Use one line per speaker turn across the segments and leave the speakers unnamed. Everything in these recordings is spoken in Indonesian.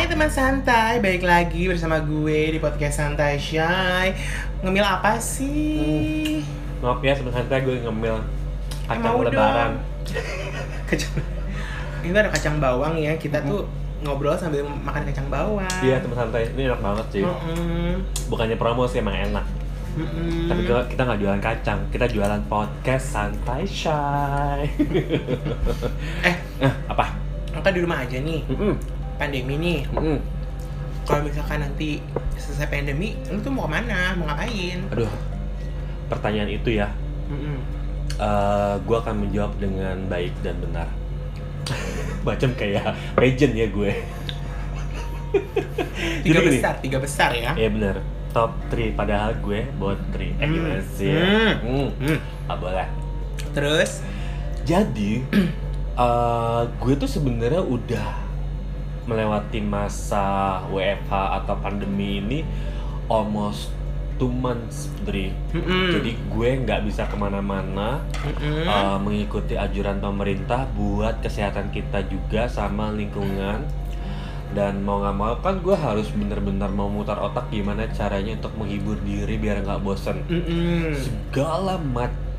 Hai teman santai, balik lagi bersama gue di podcast Santai Shy Ngemil apa sih?
Maaf ya teman santai gue ngemil kacang
Emang udah.
lebaran.
Kacang Ini ada kacang bawang ya, kita tuh ngobrol sambil makan kacang bawang
Iya teman santai, ini enak banget sih.
Mm-mm.
Bukannya promosi emang enak.
Mm-mm.
Tapi kita, kita nggak jualan kacang, kita jualan podcast santai shy.
Eh,
eh apa?
kita di rumah aja nih,
Mm-mm.
Pandemi nih
Mm-mm.
Kalau misalkan nanti selesai pandemi, lu tuh mau ke mana? Mau ngapain?
Aduh, pertanyaan itu ya,
Mm-mm.
eh gue akan menjawab dengan baik dan benar. Macam kayak legend ya gue.
Tiga
Jadi gini.
besar, tiga besar ya
Iya bener, top 3 padahal gue buat 3 Eh gimana sih?
Hmm.
Hmm.
Hmm.
Nggak boleh
Terus,
Jadi eh, gue tuh sebenarnya udah melewati masa WFH atau pandemi ini almost two months, Dri.
Mm-mm.
Jadi gue nggak bisa ke mana-mana
Mm-mm.
eh, mengikuti anjuran pemerintah buat kesehatan kita juga sama lingkungan. Dan mau nggak mau kan gue harus bener-bener mau mutar otak gimana caranya untuk menghibur diri biar nggak bosen
Mm-mm.
segala macam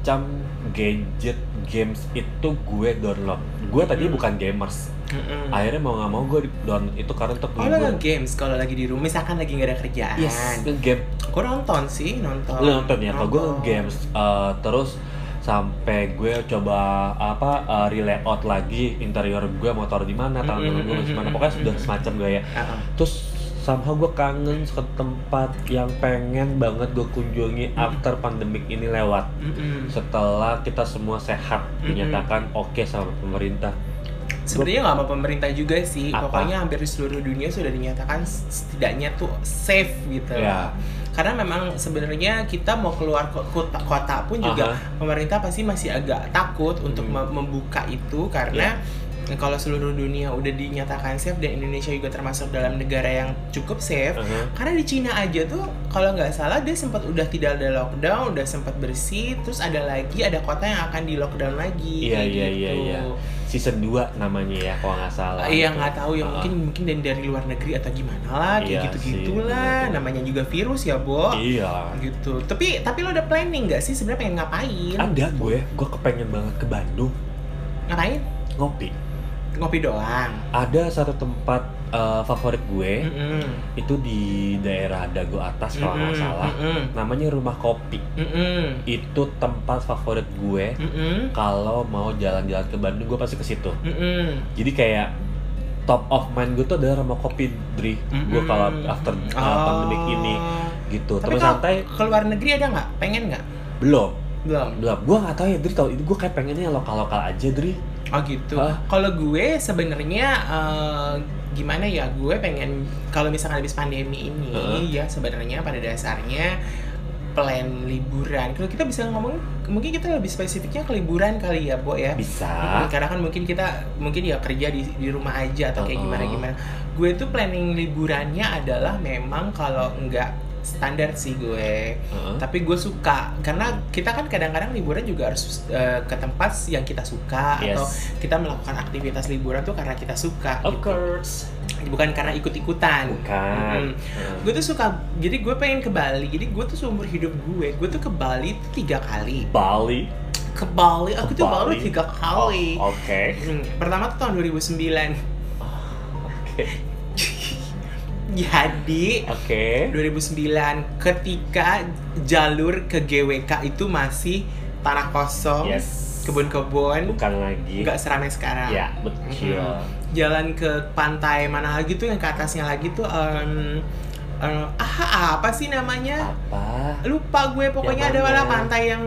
gadget games itu gue download gue tadi
Hmm.
bukan gamers
Mm-mm.
akhirnya mau nggak mau gue download itu karena untuk
Oh nge games kalau lagi di rumah, misalkan lagi nggak ada kerjaan.
yes game
Gue nonton sih, nonton.
lu nonton ya kalau gue games uh, terus sampai gue coba apa uh, relayout lagi interior gue taruh di mana tangan
Mm-mm,
gue di mana pokoknya sudah semacam gaya
Uh-uh.
terus somehow gue kangen ke tempat yang pengen banget gue kunjungi after pandemik ini lewat
Mm-mm.
setelah kita semua sehat
Mm-mm.
dinyatakan oke sama pemerintah
Sebenarnya nggak sama pemerintah juga sih.
Apa?
Pokoknya hampir di seluruh dunia sudah dinyatakan setidaknya tuh safe gitu.
Ya.
Karena memang sebenarnya kita mau keluar ko- kota, kota pun juga
Aha.
pemerintah pasti masih agak takut untuk
Hmm.
Mem- membuka itu karena kalau seluruh dunia udah dinyatakan safe dan Indonesia juga termasuk dalam negara yang cukup safe,
Aha.
Karena di Cina aja tuh kalau nggak salah dia sempat udah tidak ada lockdown, udah sempat bersih, terus ada lagi ada kota yang akan di lockdown lagi.
Iya,
kayak
iya,
gitu.
iya, iya. season 2 namanya ya kalau nggak salah
Iya
gitu.
nggak tahu ya
Ah.
mungkin mungkin dari dari luar negeri atau gimana lah kayak
Iya
gitu
sih,
gitulah
bener-bener.
namanya juga virus ya Bo
iya
gitu tapi tapi lo udah planning nggak sih sebenarnya pengen ngapain
ada gue gue kepengen banget ke Bandung
ngapain
ngopi
ngopi doang.
Ada satu tempat eh, favorit gue
Mm-mm.
itu di daerah Dago Atas kalau nggak salah.
Mm-mm,
namanya rumah kopi.
Mm-mm,
itu tempat favorit gue
mm-mm,
kalau mau jalan-jalan ke Bandung gue pasti ke situ.
Mm-mm.
jadi kayak top of mind gue tuh adalah rumah kopi Dri. Gue
Mm-mm.
kalau after uh,
Oh.
pandemic ini gitu.
Tapi kalau
santai
ke luar negeri ada nggak? Pengen nggak?
Belum.
Belum.
Belum. Gue nggak tahu ya Dri. Tau itu gue kayak pengennya lokal lokal aja Dri
Oh gitu.
Hah?
Kalau gue sebenarnya eh, gimana ya? Gue pengen kalau misalkan habis pandemi ini
Heeh.
ya sebenarnya pada dasarnya plan liburan. Kalau kita bisa ngomong mungkin kita lebih spesifiknya ke liburan kali ya, Bo ya.
bisa
Mm, Karena kan mungkin kita mungkin ya kerja di di rumah aja atau kayak
Uh-uh.
gimana gimana. Gue tuh planning liburannya adalah memang kalau enggak standar sih gue
Heeh.
tapi gue suka karena kita kan kadang-kadang liburan juga harus eh, ke tempat yang kita suka
Yes.
atau kita melakukan aktivitas liburan tuh karena kita suka
of
gitu.
course
bukan karena ikut-ikutan
bukan
Mm-mm.
Heeh.
gue tuh suka jadi gue pengen ke Bali jadi gue tuh seumur hidup gue gue tuh ke Bali tuh tiga kali
Bali
ke Bali aku
Ke
tuh baru
Bali?
tiga kali
Oh, oke
Hmm, pertama tuh tahun 2009
oke
jadi
oke.
2009 ketika jalur ke GWK itu masih tanah kosong
yes.
kebun-kebun
bukan lagi.
nggak seramai sekarang.
Ya betul.
Mhm. jalan ke pantai mana lagi tuh yang ke atasnya lagi tuh em, em, ah apa sih namanya?
Apa?
Lupa gue pokoknya
Yang
ada
mana?
pantai yang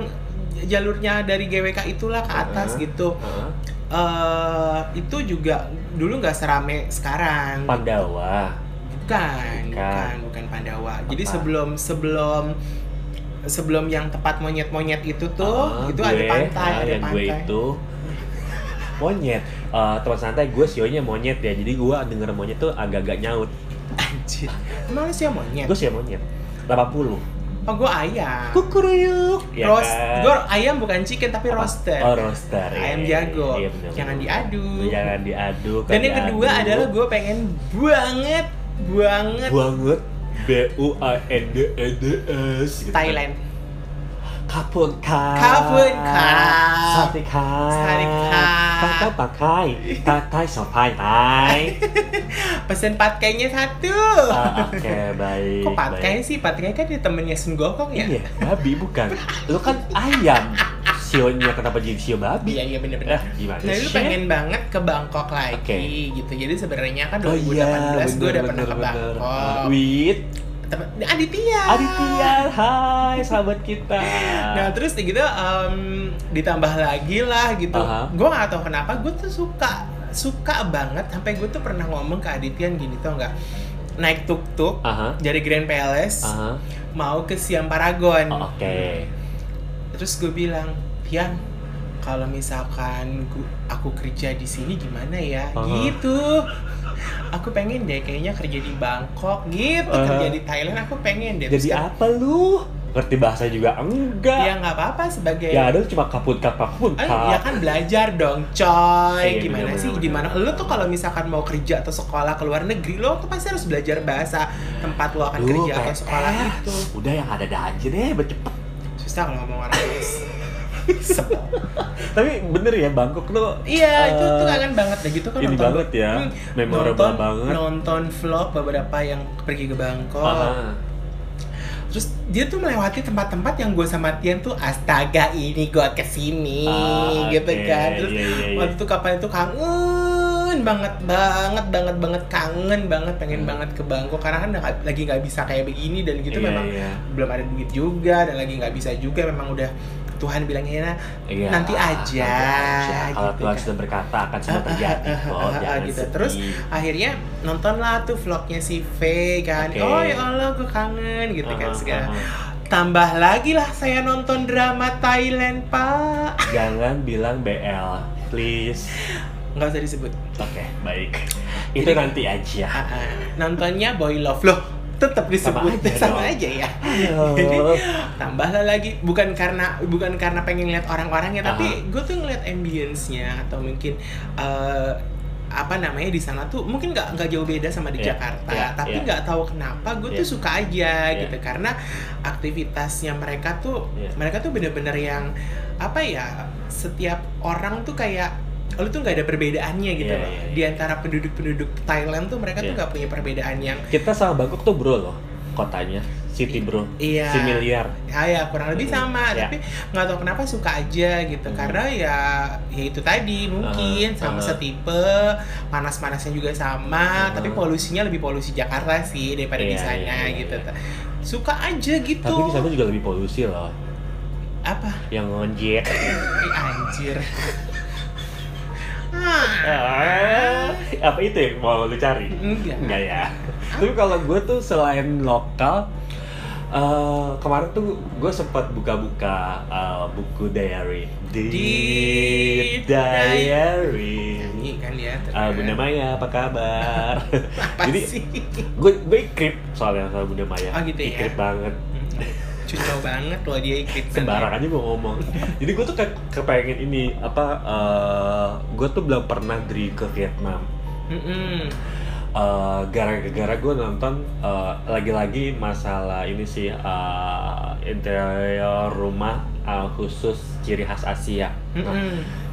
jalurnya dari GWK itulah ke atas
Heeh.
gitu.
Heeh.
eh itu juga dulu nggak serame sekarang.
Pandawa
bukan
Bukan.
bukan bukan Pandawa jadi
Apa?
sebelum sebelum sebelum yang tempat monyet-monyet itu tuh
Ah,
itu
gue,
ada pantai
ah,
ada
yang
pantai
gue itu monyet Eh, teman santai gue sionya monyet ya jadi gue denger monyet tuh agak-agak nyaut
Anjir. Emang sih monyet?
gue sih monyet 80
Oh, gue ayam.
Kukuruyuk. Ya
Roast,
kan?
gue ayam bukan chicken tapi
Apa?
roasted.
Oh, roaster.
Ayam
Iya,
jago.
iya, bener,
Jangan
bener.
diadu.
Jangan diadu.
Dan yang kedua adalah gue pengen banget, banget
banget B U A N D E D S gitu.
Thailand.
Kapun ka.
Kapun ka.
Sati ka.
Sati ka.
Kakak pakai. Tatai sopai tai.
Pesen patkainya satu.
Ah, Oke baik.
Kok patkai
baik.
sih? Patkai kan di temennya Sun Gokong ya?
Iya, babi bukan. Lu kan ayam. Sionya kenapa jadi sio babi?
Iya, iya bener-bener.
Eh, gimana
Nah, lu pengen banget ke Bangkok lagi
Oke.
gitu. Jadi sebenarnya kan
Oh
2018
iya,
gue udah
bener,
pernah ke
bener, bener.
Bangkok.
With
Aditya.
Aditya, hai sahabat kita.
Nah terus gitu em, ditambah lagi lah gitu.
Aha.
Gue gak tahu kenapa gue tuh suka suka banget sampai gue tuh pernah ngomong ke Aditya gini tau nggak naik tuk tuk
Aha,
dari Grand Palace
aha.
mau ke Siam Paragon.
Oh, Oke.
Terus gue bilang, Pian, kalau misalkan aku kerja di sini gimana ya?
Aha.
Gitu. Aku pengen deh kayaknya kerja di Bangkok gitu,
Aha.
kerja di Thailand aku pengen deh. Terus
Jadi
kan,
apa lu? Ngerti bahasa juga
Ya
enggak?
nggak apa-apa sebagai
Ya ada cuma kaput kaput
Eh, ya kan belajar dong, coy.
Iya,
Gimana
bener,
sih? Gimana? Lu tuh kalau misalkan mau kerja atau sekolah ke luar negeri, lo tuh pasti harus belajar bahasa tempat lo akan
Lu
kerja atau sekolah itu.
Udah yang ada ada aja deh, cepet.
Susah kalau ngomong orang.
Tapi bener ya Bangkok tuh.
Iya, itu
eh,
tuh kangen banget deh gitu kan
ini
nonton
banget ya,
Hmm,
memorable
nonton,
banget.
Nonton vlog beberapa yang pergi ke Bangkok.
aha.
Terus dia tuh melewati tempat-tempat yang gue sama Tian tuh astaga ini gue ke sini
Ah,
gitu kan. Terus
Iya, iya, iya.
waktu itu kapan itu kangen banget banget banget banget kangen banget pengen
Hmm.
banget ke Bangkok karena kan lagi nggak bisa kayak begini dan gitu
Iya,
memang
iya.
belum ada duit juga dan lagi nggak bisa juga memang udah Tuhan bilangnya
Iya,
nanti aja,
nanti Kalau
gitu
Tuhan
kan.
sudah berkata akan semua terjadi kok. Jangan
gitu.
sedih.
Terus akhirnya nontonlah tuh vlognya si V kan
Oke.
oh ya Allah gue kangen gitu kan segala tambah lagi lah saya nonton drama Thailand pak
Jangan bilang BL, please.
nggak usah disebut
Oke, baik. Itu
Jadi-
nanti aja.
Ah. nontonnya Boy Love loh tetap disebut
aja
sama,
dong.
aja ya jadi tambahlah lagi bukan karena bukan karena pengen lihat orang-orangnya tapi
Aha.
gue tuh ngeliat ambience-nya atau mungkin eh, apa namanya di sana tuh mungkin nggak nggak jauh beda sama di
Iya,
Jakarta
iya,
tapi
iya.
nggak tahu kenapa gue tuh
Iya.
suka aja
Iya.
gitu karena aktivitasnya mereka tuh
Iya.
mereka tuh bener-bener yang apa ya setiap orang tuh kayak lu tuh nggak ada perbedaannya gitu
Iya,
loh
iya, iya.
di antara penduduk-penduduk Thailand tuh mereka tuh
Iya.
nggak punya perbedaan yang
Kita sama Bangkok tuh bro loh, kotanya. City bro.
Iya.
Si miliar.
Ah, ya kurang lebih
Hmm,
sama
ya.
tapi nggak tahu kenapa suka aja gitu
Hmm.
karena ya ya itu tadi mungkin
Ah,
sama
ah.
setipe panas-panasnya juga sama
Ah.
tapi polusinya lebih polusi Jakarta sih daripada di
Iya,
sana
iya, iya,
gitu
iya.
suka aja gitu
Tapi di sana juga lebih polusi loh.
apa
Yang ngonjek.
Anjir ah,
apa itu yang mau lu cari?
enggak
Enggak ya. Tapi kalau gue tuh selain lokal, eh, kemarin tuh gue sempat buka-buka eh, buku diary.
Di
Diary.
nyanyi kan ya
Ah, Bunda Maya, apa kabar?
apa
Jadi
sih
gue gue ikrip soalnya sama Bunda Maya.
Oh, gitu ya?
Ikrip banget.
Cucau banget loh dia ikut
Sembarang aja gue ngomong. Jadi gue tuh kayak kepengen ini apa? eh, gue tuh belum pernah dari ke Vietnam.
Mm-mm.
Eh, gara-gara gue nonton eh, lagi-lagi masalah ini sih eh, interior rumah eh, khusus ciri khas Asia. Nah,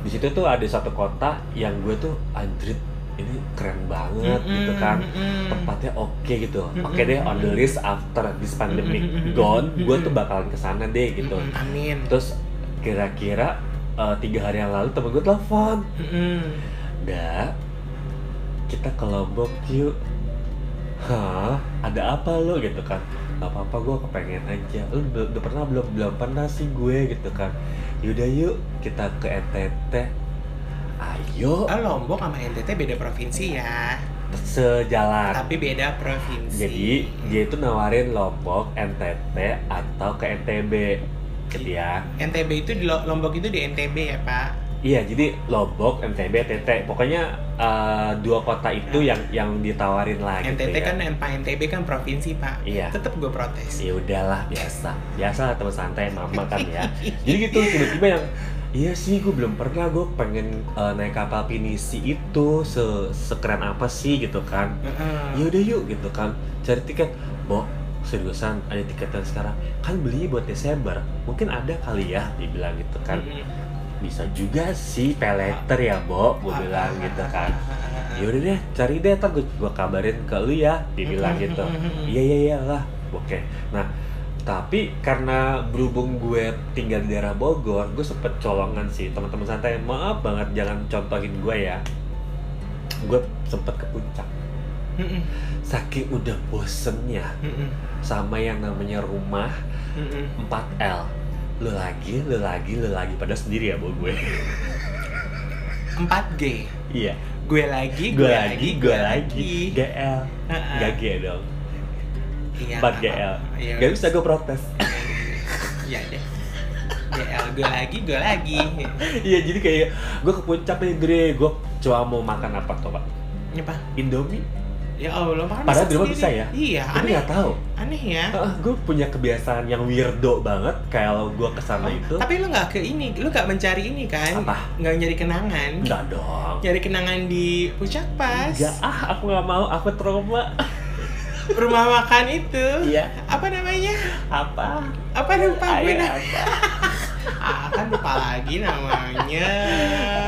di situ tuh ada satu kota yang gue tuh anjrit ini keren banget gitu kan tempatnya oke gitu
Mm-mm.
oke deh on the list after this pandemic
Mm-mm.
gone gue tuh bakalan ke sana deh gitu
Mm-mm, amin
terus kira-kira eh, tiga hari yang lalu temen gue telepon
Mm-mm.
Da, kita ke Lombok yuk. Hah, ada apa lo gitu kan? Gak apa-apa gue kepengen aja. Lu udah, udah pernah belum belum pernah sih gue gitu kan? Yaudah yuk kita ke NTT. Ayo
Ah, Lombok sama NTT beda provinsi ya,
sejalan.
tapi beda provinsi.
Jadi dia itu nawarin Lombok, NTT atau ke NTB gitu ya.
NTB itu di Lo- Lombok itu di NTB ya Pak.
Iya, jadi Lombok, NTB, NTT, pokoknya eh, dua kota itu yang yang ditawarin lah gitu
NTT
ya.
kan Pak NTB kan provinsi pak
Iya.
tetap gue protes
ya udahlah biasa biasa teman santai mama kan ya jadi gitu tiba-tiba yang iya sih gue belum pernah. Gue pengen eh, naik kapal pinisi itu se sekeren apa sih gitu kan.
Heeh.
yaudah yuk gitu kan. Cari tiket. Bo seriusan ada tiketan sekarang. Kan belinya buat Desember. Mungkin ada kali ya dibilang gitu kan. Bisa juga sih pay later ya bo gue bilang gitu kan.
Ah,
yaudah deh cari deh ntar gue, gue kabarin ke lu ya dibilang gitu. Iya iya iya lah. Oke. Nah tapi karena berhubung gue tinggal di daerah Bogor gue sempet colongan sih. Teman-teman santai maaf banget jangan contohin gue ya. Gue sempet ke puncak.
Mm-mm.
saking udah bosennya.
Mm-mm.
sama yang namanya rumah
Mm-mm.
4L lu lagi, lu lagi, lu lagi pada sendiri ya bawa gue.
4G
iya.
Gue lagi
gue lagi, gue lagi. GL
Heeh.
gak G dong
Iya,
4 GL
Iya,
gak bisa gue protes
Iya deh. GL gue lagi, gue lagi.
Iya jadi kayak gue ke puncak nih Dre, gue cuma mau makan apa pak?
Apa?
Indomie.
Ya Allah, makan
Padahal di rumah bisa ya?
Iya,
Tapi
aneh.
nggak tahu.
Aneh ya.
gue punya kebiasaan yang weirdo banget kalau gue ke sana
Oh,
itu.
Tapi lu nggak ke ini, lu nggak mencari ini kan?
Apa?
Nggak nyari kenangan.
Enggak dong.
Nyari kenangan di puncak pas.
Enggak ah, aku nggak mau, aku trauma.
Rumah makan itu.
Iya.
Apa namanya?
Apa?
Apa lupa gue
apa?
Ah, kan lupa lagi namanya.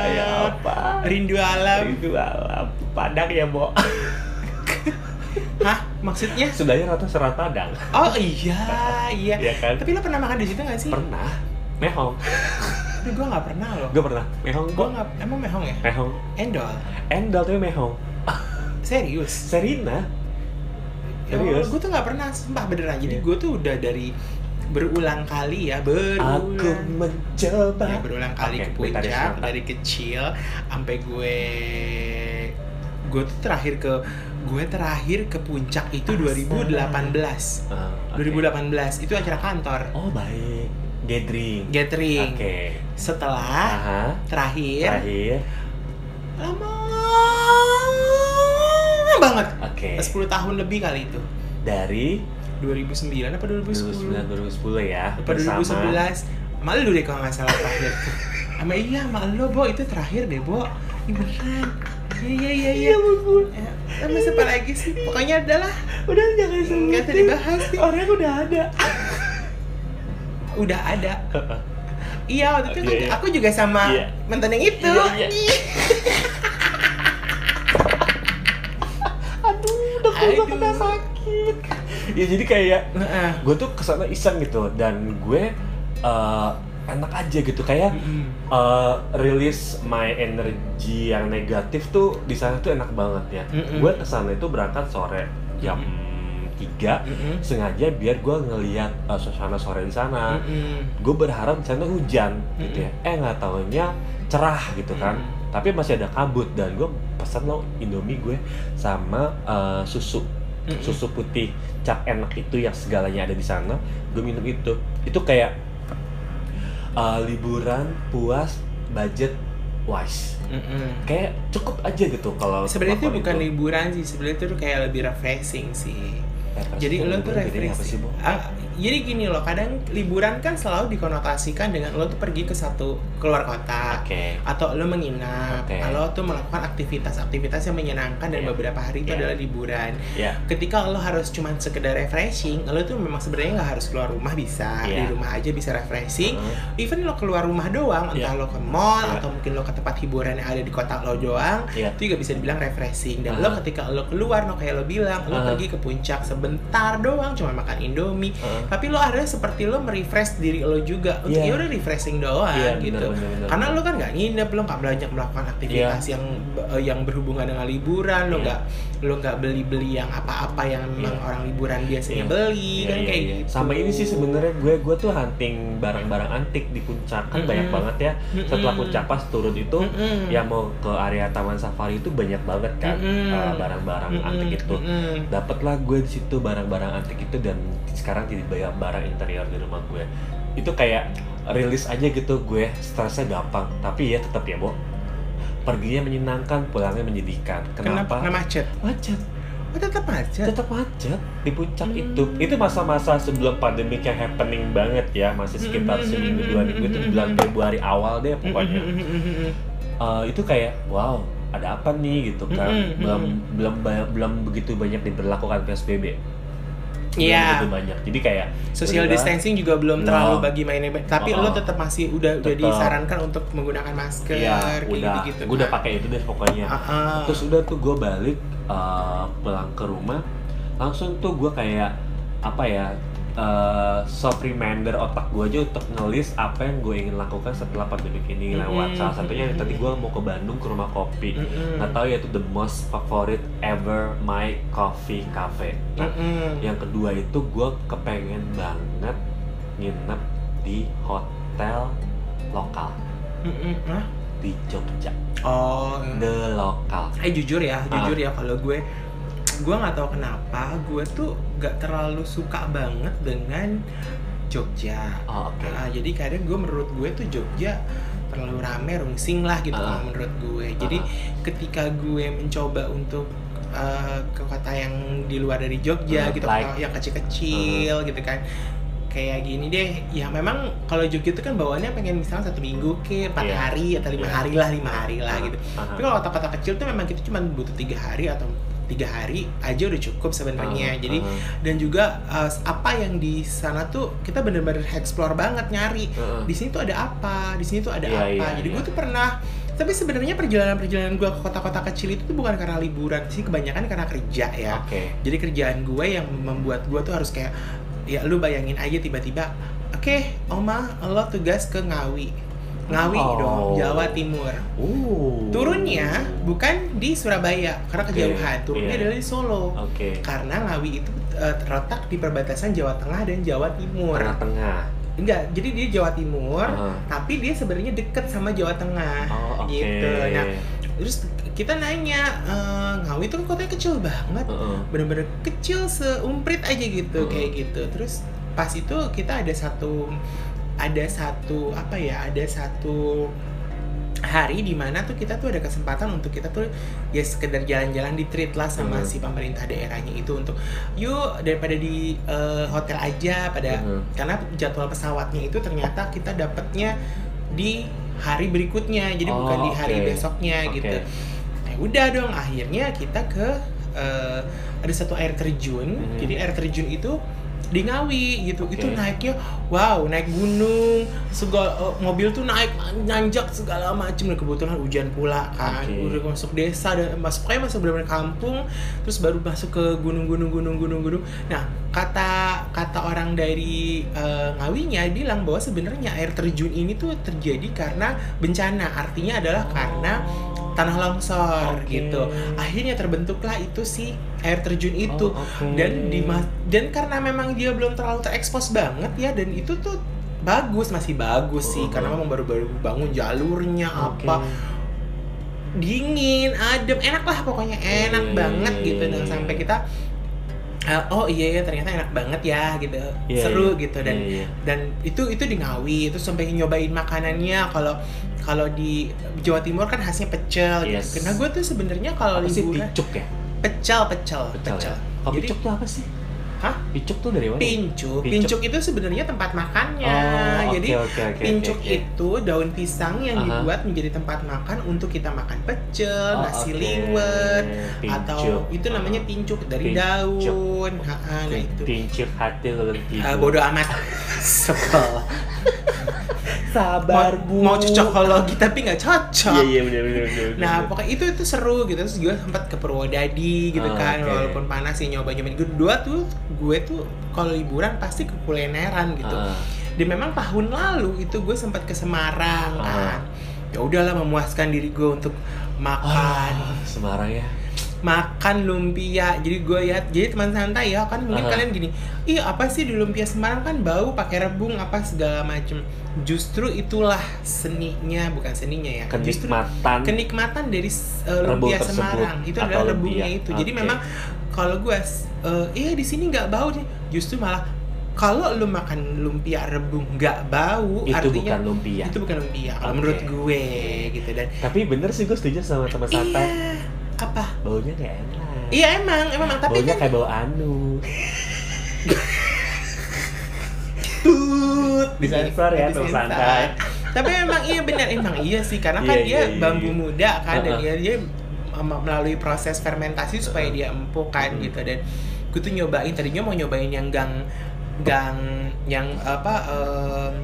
Ayah apa?
Rindu alam.
Itu alam. Padang ya, Bo.
Hah? Maksudnya?
Sudahnya rata serat Padang.
Oh iya, iya.
Iya kan?
Tapi lo pernah makan di situ nggak sih?
Pernah. Mehong.
Tapi gue nggak pernah loh.
Gue pernah. Mehong
Gue nggak, emang mehong ya?
Mehong.
Endol.
Endal tapi mehong.
Serius?
Serina.
Ya,
Serius?
gue tuh nggak pernah, sumpah beneran. Jadi
Iya.
gue tuh udah dari berulang kali ya,
Aku
berulang.
mencoba.
Ya, berulang kali
Oke,
ke
Gitaris
puncak dari kecil sampai gue gue tuh terakhir ke gue terakhir ke puncak itu
Asal.
2018
Ah, oke.
2018 itu acara kantor
Oh baik. Gathering.
gathering
Oke.
setelah
Aha.
terakhir
Terakhir.
lama
Oke.
10 tahun lebih kali itu.
Dari?
2009 apa 2010
2009 2010 ya.
apa
bersama
2011 malu deh kalau nggak salah terakhir sama iya sama lo bo. Itu terakhir deh bo. Ini beneran. Iya iya iya iya. Ya, sama siapa lagi sih? Pokoknya adalah
Udah jangan sebutin.
nggak usah dibahas sih.
Orangnya udah ada.
udah ada. Iya waktu itu
Iya, iya.
aku juga sama
Iya.
mantan yang itu.
Iya, iya. Aduh. kena sakit. Ya jadi kayak gue tuh ke sana iseng gitu dan gue eh, enak aja gitu kayak
Mm-mm.
eh, release my energy yang negatif tuh di sana tuh enak banget ya.
Mm-mm.
Gue ke sana itu berangkat sore jam 3
Mm-mm.
sengaja biar gue ngeliat eh, suasana sore di sana.
Mm-mm.
Gue berharap di sana hujan gitu ya. Eh nggak taunya cerah gitu kan.
Mm.
Tapi masih ada kabut dan gue pesan lo Indomie gue sama eh, susu.
Mm-mm.
susu putih cap enak itu yang segalanya ada di sana. Gue minum itu. Itu kayak uh, liburan puas budget wise.
Mm-mm.
kayak cukup aja gitu kalau
sebenarnya itu bukan liburan sih. Sebenarnya itu kayak lebih refreshing sih Jadi lo tuh refreshing? Ah, jadi gini loh kadang liburan kan selalu dikonotasikan dengan lo tuh pergi ke satu keluar kota
oke
atau lo menginap
Oke.
lo tuh melakukan aktivitas-aktivitas yang menyenangkan dan
Iya.
beberapa hari itu
Iya.
adalah liburan
ya
ketika lo harus cuman sekedar refreshing lo tuh memang sebenarnya nggak harus keluar rumah bisa di
Iya.
rumah aja bisa refreshing
Heeh.
even lo keluar rumah doang entah
Iya.
lo ke mall
Iya.
atau mungkin lo ke tempat hiburan yang ada di kota lo doang
Iya.
itu juga bisa dibilang refreshing dan
Aha.
lo ketika lo keluar no kayak lo bilang lo
Aha.
pergi ke puncak sebentar doang cuma makan indomie
Heeh.
tapi lo ada seperti lo merefresh diri lo juga untuk
Iya.
ya udah refreshing doang
Iya,
gitu
benar, benar, benar.
karena lo kan nggak nginep lo nggak banyak melakukan aktivitas yang eh, yang berhubungan dengan liburan lo
Iya.
nggak lo nggak beli beli yang apa-apa yang memang
Iya.
orang liburan biasanya
Iya.
beli
Iya,
kan
iya,
kayak
iya.
gitu
sama ini sih sebenarnya gue gue tuh hunting barang-barang antik di puncak kan
Mm-mm.
banyak banget ya setelah
Mm-mm.
puncak pas turun itu
Mm-mm.
yang mau ke area taman safari itu banyak banget kan
Mm-mm.
uh, barang-barang
Mm-mm.
antik itu
Mm-mm.
dapatlah gue di situ barang-barang antik itu dan sekarang jadi banyak barang interior di rumah gue itu kayak rilis aja gitu gue stresnya gampang tapi ya tetap ya Bo perginya menyenangkan pulangnya menyedihkan
Kenapa?
kenapa
macet.
macet
Oh, tetap macet.
tetap macet di puncak
Hmm.
itu itu masa-masa sebelum pandemi yang happening banget ya masih sekitar
Hmm,
seminggu
hmm,
dua
hmm,
minggu itu
hmm,
bulan
hmm.
Februari awal deh pokoknya Eh, itu kayak wow ada apa nih gitu kan belum
mm-mm.
belum ba- belum begitu banyak diberlakukan psbb belum
Iya.
begitu banyak jadi kayak
Social
udah,
distancing juga belum
No.
terlalu bagi mainnya, tapi
Oh,
lo tetap masih udah udah
Tetap.
disarankan untuk menggunakan masker,
Iya, udah
gitu-gitu.
gue udah pakai itu deh pokoknya
Ah, ah.
terus udah tuh gue balik eh, pulang ke rumah langsung tuh gue kayak apa ya eh soft reminder otak gue aja untuk ngelis apa yang gue ingin lakukan setelah pandemi ini lewat
Mm-mm,
salah satunya
mm-mm.
tadi gue mau ke Bandung ke rumah kopi
Mm-mm.
nggak tahu ya itu the most favorite ever my coffee cafe nah,
Mm-mm.
yang kedua itu gue kepengen banget nginep di hotel lokal
Mm-mm. Hah?
di Jogja
Oh,
the lokal
eh jujur ya,
Ah.
jujur ya kalau gue gue nggak tahu kenapa gue tuh gak terlalu suka banget dengan Jogja.
oh, oke
Ah, jadi kadang gue menurut gue tuh Jogja terlalu rame rungsing lah gitu kalau menurut gue. Jadi
Ah.
ketika gue mencoba untuk eh, ke kota yang di luar dari Jogja
Ah,
gitu,
like-
yang kecil-kecil gitu kan. Kayak gini deh, ya memang kalau Jogja itu kan bawaannya pengen misalnya satu minggu ke empat
Iya.
hari atau lima
Iya.
hari lah lima hari lah
Ah,
gitu.
ah,
Tapi kalau kota-kota kecil tuh memang kita cuma butuh tiga hari atau tiga hari aja udah cukup sebenarnya.
ah,
Jadi
ah,
dan juga uh, apa yang di sana tuh kita bener-bener explore banget nyari.
Ah.
di sini tuh ada apa? Di sini tuh ada
Iya,
apa?
iya,
jadi
iya.
gue tuh pernah tapi sebenarnya perjalanan-perjalanan gue ke kota-kota kecil itu tuh bukan karena liburan. Sih kebanyakan karena kerja ya.
Oke.
Jadi kerjaan gue yang membuat gue tuh harus kayak ya lu bayangin aja tiba-tiba oke oma lo tugas ke Ngawi Ngawi
Oh.
dong Jawa Timur
Uh.
turunnya bukan di Surabaya karena kejauhan turunnya
iya.
adalah di Solo
Oke.
karena Ngawi itu eh, terletak di perbatasan Jawa Tengah dan Jawa Timur.
Tengah-tengah.
Enggak, jadi dia Jawa Timur,
Aha.
tapi dia sebenarnya deket sama Jawa Tengah.
Oh, oke.
Gitu. Nah, terus kita nanya, eh, Ngawi itu kan kotanya kecil banget,
Heeh.
bener-bener kecil seumprit aja gitu,
Hmm.
kayak gitu. Terus pas itu kita ada satu, ada satu apa ya, ada satu hari di mana tuh kita tuh ada kesempatan untuk kita tuh ya sekedar jalan-jalan di treat lah sama
Hmm.
si pemerintah daerahnya itu untuk yuk daripada di eh, hotel aja pada
Mhm.
karena jadwal pesawatnya itu ternyata kita dapatnya di hari berikutnya jadi
Oh,
bukan di hari
oke.
besoknya
Oke.
gitu nah udah dong akhirnya kita ke eh, ada satu air terjun
Mhm.
jadi air terjun itu di Ngawi gitu.
Oke.
itu naiknya wow naik gunung segala eh, mobil tuh naik nanjak segala macem. Dan kebetulan hujan pula kan.
Oke.
udah masuk desa dan masuk kayak masuk benar-benar kampung terus baru masuk ke gunung-gunung gunung-gunung gunung nah kata kata orang dari eh, Ngawinya bilang bahwa sebenarnya air terjun ini tuh terjadi karena bencana. Artinya adalah karena tanah longsor
Oke.
gitu akhirnya terbentuklah itu si air terjun itu
Oh, oke.
dan di dan karena memang dia belum terlalu terekspos banget ya dan itu tuh bagus masih bagus sih
Oh,
karena
oh.
memang baru-baru bangun jalurnya
Oke.
apa dingin adem enak lah pokoknya enak
Iya,
banget gitu dan sampai kita eh, oh iya ya ternyata enak banget ya gitu
Iya,
seru
iya.
gitu dan
Iya, iya.
dan itu itu di Ngawi itu sampai nyobain makanannya kalau kalau di Jawa Timur kan khasnya pecel
Yes.
gitu. Karena gue tuh sebenarnya kalau liburan
ya?
pecel pecel
Pecel,
pecel.
ya? Kalau
Jadi
picuk tuh apa sih?
Hah?
Picuk tuh dari mana?
pincuk.
Pincuk.
Pincuk itu sebenarnya tempat makannya.
Oh,
Jadi
oke, oke,
pincuk
oke.
itu daun pisang yang
Aha.
dibuat menjadi tempat makan untuk kita makan pecel,
Oh,
nasi
oke.
liwet
Pincuk.
atau itu namanya pincuk dari
Pincuk.
daun. Ha, ha, nah itu.
Pincuk hati lu
Ah, bodoh amat. Sebel.
Sabar
mau, mau cocokologi tapi nggak cocok.
Iya iya benar benar.
Nah, pokoknya itu itu seru gitu. Terus gue sempat ke Purwodadi gitu
Ah,
kan,
oke.
walaupun panas sih nyoba nyobain. Kedua tuh gue tuh kalau liburan pasti ke kulineran gitu.
Ah,
Dan memang tahun lalu itu gue sempat ke Semarang kan.
Ah.
Ya udahlah memuaskan diri gue untuk makan
ah, Semarang ya.
makan lumpia. Jadi gue ya, jadi teman santai ya kan mungkin
Aha.
kalian gini, ih apa sih di lumpia Semarang kan bau pakai rebung apa segala macem. Justru itulah seninya, bukan seninya ya. Justru
Kenikmatan
kenikmatan dari uh, lumpia Semarang itu adalah rebungnya
lumpia.
itu. Jadi
Oke.
memang kalau gue, uh, iya di sini nggak bau nih, justru malah kalau lu makan lumpia rebung nggak bau
itu
artinya
bukan lumpia.
itu bukan lumpia kalau
Oke.
menurut gue gitu. Dan
tapi bener sih gue setuju sama teman santai.
iya apa?
Baunya gak enak.
Iya emang emang. Tapi
baunya
kan
kayak bau anu.
Tut.
Disensor ya, teman santai.
tapi emang iya benar emang iya sih karena kan
Iya,
dia
iya, iya,
bambu
iya.
muda kan dan
Uh-uh.
dia dia mem- melalui proses fermentasi supaya dia empuk kan gitu. Dan gue tuh nyobain tadinya mau nyobain yang gang gang yang apa em,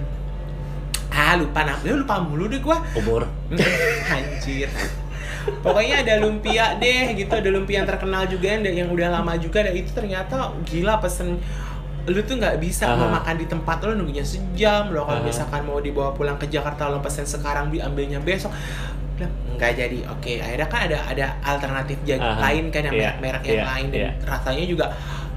ah lupa namanya. Lupa mulu deh gua.
Umur
anjir. Pokoknya ada lumpia deh gitu ada lumpia yang terkenal juga yang, yang udah lama juga. Dan itu ternyata gila pesen. Lu tuh nggak bisa mau
Aha.
makan di tempat lo nunggunya sejam lo kalau
Aha.
misalkan mau dibawa pulang ke Jakarta lo pesen sekarang diambilnya besok Bilang, nggak jadi oke akhirnya kan ada ada alternatif jag-
Aha.
lain kan yang
Iya,
merek-merek yang
iya,
lain dan
iya.
rasanya juga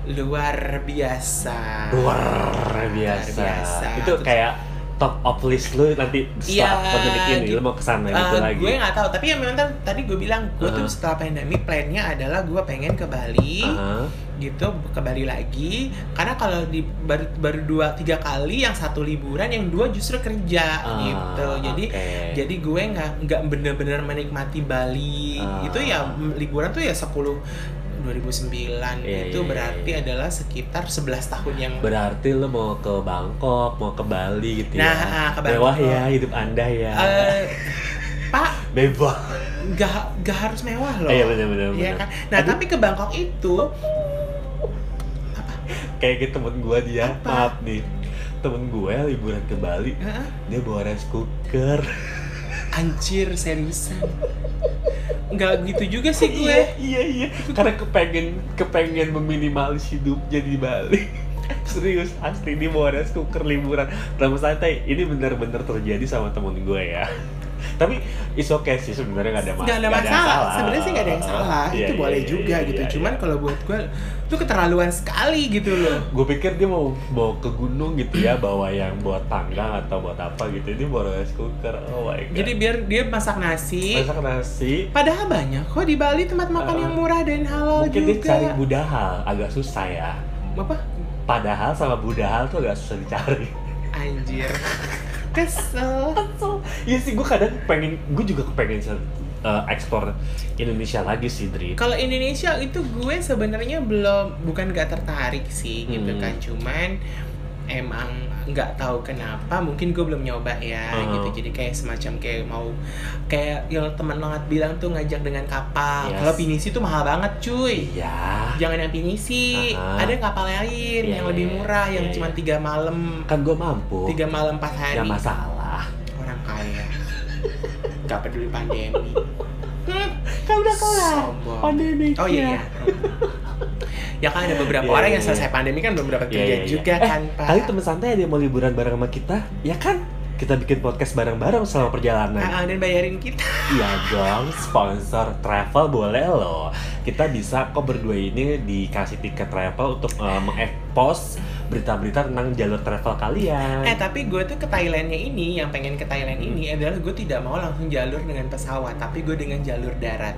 luar biasa
luar biasa.
biasa.
itu
Terus-
kayak top of list lu nanti setelah
Iya,
pandemi ini
gitu.
lu mau ke sana gitu
Eh,
lagi
gue nggak tahu tapi yang memang tadi gue bilang gue tuh
Aha.
setelah pandemi plannya adalah gue pengen ke Bali
Aha.
Gitu ke Bali lagi. Karena kalau di baru, baru dua tiga kali yang satu liburan yang dua justru kerja
Ah,
gitu. Jadi
oke.
jadi gue nggak nggak bener-bener menikmati Bali.
Ah.
itu ya liburan tuh ya 10 2009
Iya,
itu
iya,
berarti
iya.
adalah sekitar 11 tahun yang
berarti lu mau ke Bangkok mau ke Bali gitu
Nah,
ya
ke
mewah ya hidup anda ya.
Eh, Pak.
Bebas
nggak nggak harus mewah loh.
Iya benar benar
Iya kan? Nah,
Aduh,
tapi ke Bangkok itu
kayak gitu temen gue dia
Apa?
maaf nih temen gue liburan ke Bali
Heeh.
dia bawa rice cooker
anjir seriusan. Nggak gitu juga sih gue.
iya iya iya karena kepengen kepengen meminimalis hidupnya di Bali serius asli dia bawa rice cooker liburan dalam santai ini benar-benar terjadi sama temen gue ya tapi is okay sih sebenarnya nggak ada, mas-
Nggak ada
nggak
masalah. Sebenarnya sih nggak ada yang salah.
Iya,
itu
iya,
boleh
iya,
juga
iya,
gitu.
iya,
Cuman
iya.
kalau buat gue itu keterlaluan sekali gitu loh.
gue pikir dia mau mau ke gunung gitu ya bawa yang buat tangga atau buat apa gitu ini bawa rice cooker oh my god
Jadi biar dia masak nasi.
masak nasi
Padahal banyak kok di Bali tempat makan
Uh,
yang murah dan halal
mungkin dia
juga.
cari budahal agak susah ya
Apa?
padahal sama budahal tuh agak susah dicari
Anjir. Kesel.
Iya sih gue kadang pengen gue juga kepengen uh, ekspor Indonesia lagi sih Dri
Kalau Indonesia itu gue sebenarnya belum bukan gak tertarik sih gitu
Hmm.
kan. Cuman emang nggak tahu kenapa mungkin gue belum nyoba ya
Uh-huh.
gitu jadi kayak semacam kayak mau kayak yang teman banget bilang tuh ngajak dengan kapal
Yes.
kalau pinisi tuh mahal banget cuy
iya
jangan yang pinisi
Aha.
ada kapal lain
Iya,
yang lebih
iya,
murah yang
iya,
cuma
iya.
tiga malam
kan gue mampu
tiga malam empat hari
nggak masalah
kaya gak peduli pandemi
kan udah
Sombong.
pandemi
oh iya, iya. ya kan ada beberapa
Iya,
orang
iya,
yang selesai
iya.
pandemi kan belum dapat
Iya,
kerja
iya, iya.
juga
Eh,
kan pak
kali teman santai ada yang mau liburan bareng sama kita ya kan kita bikin podcast bareng-bareng selama perjalanan
Ah, ah, dan bayarin kita
Iya dong, sponsor travel boleh loh. Kita bisa kok berdua ini dikasih tiket travel untuk uh, mengekspos berita-berita tentang jalur travel kalian.
Eh tapi gue tuh ke Thailandnya ini, yang pengen ke Thailand
Hmm.
ini adalah gue tidak mau langsung jalur dengan pesawat, tapi gue dengan jalur darat.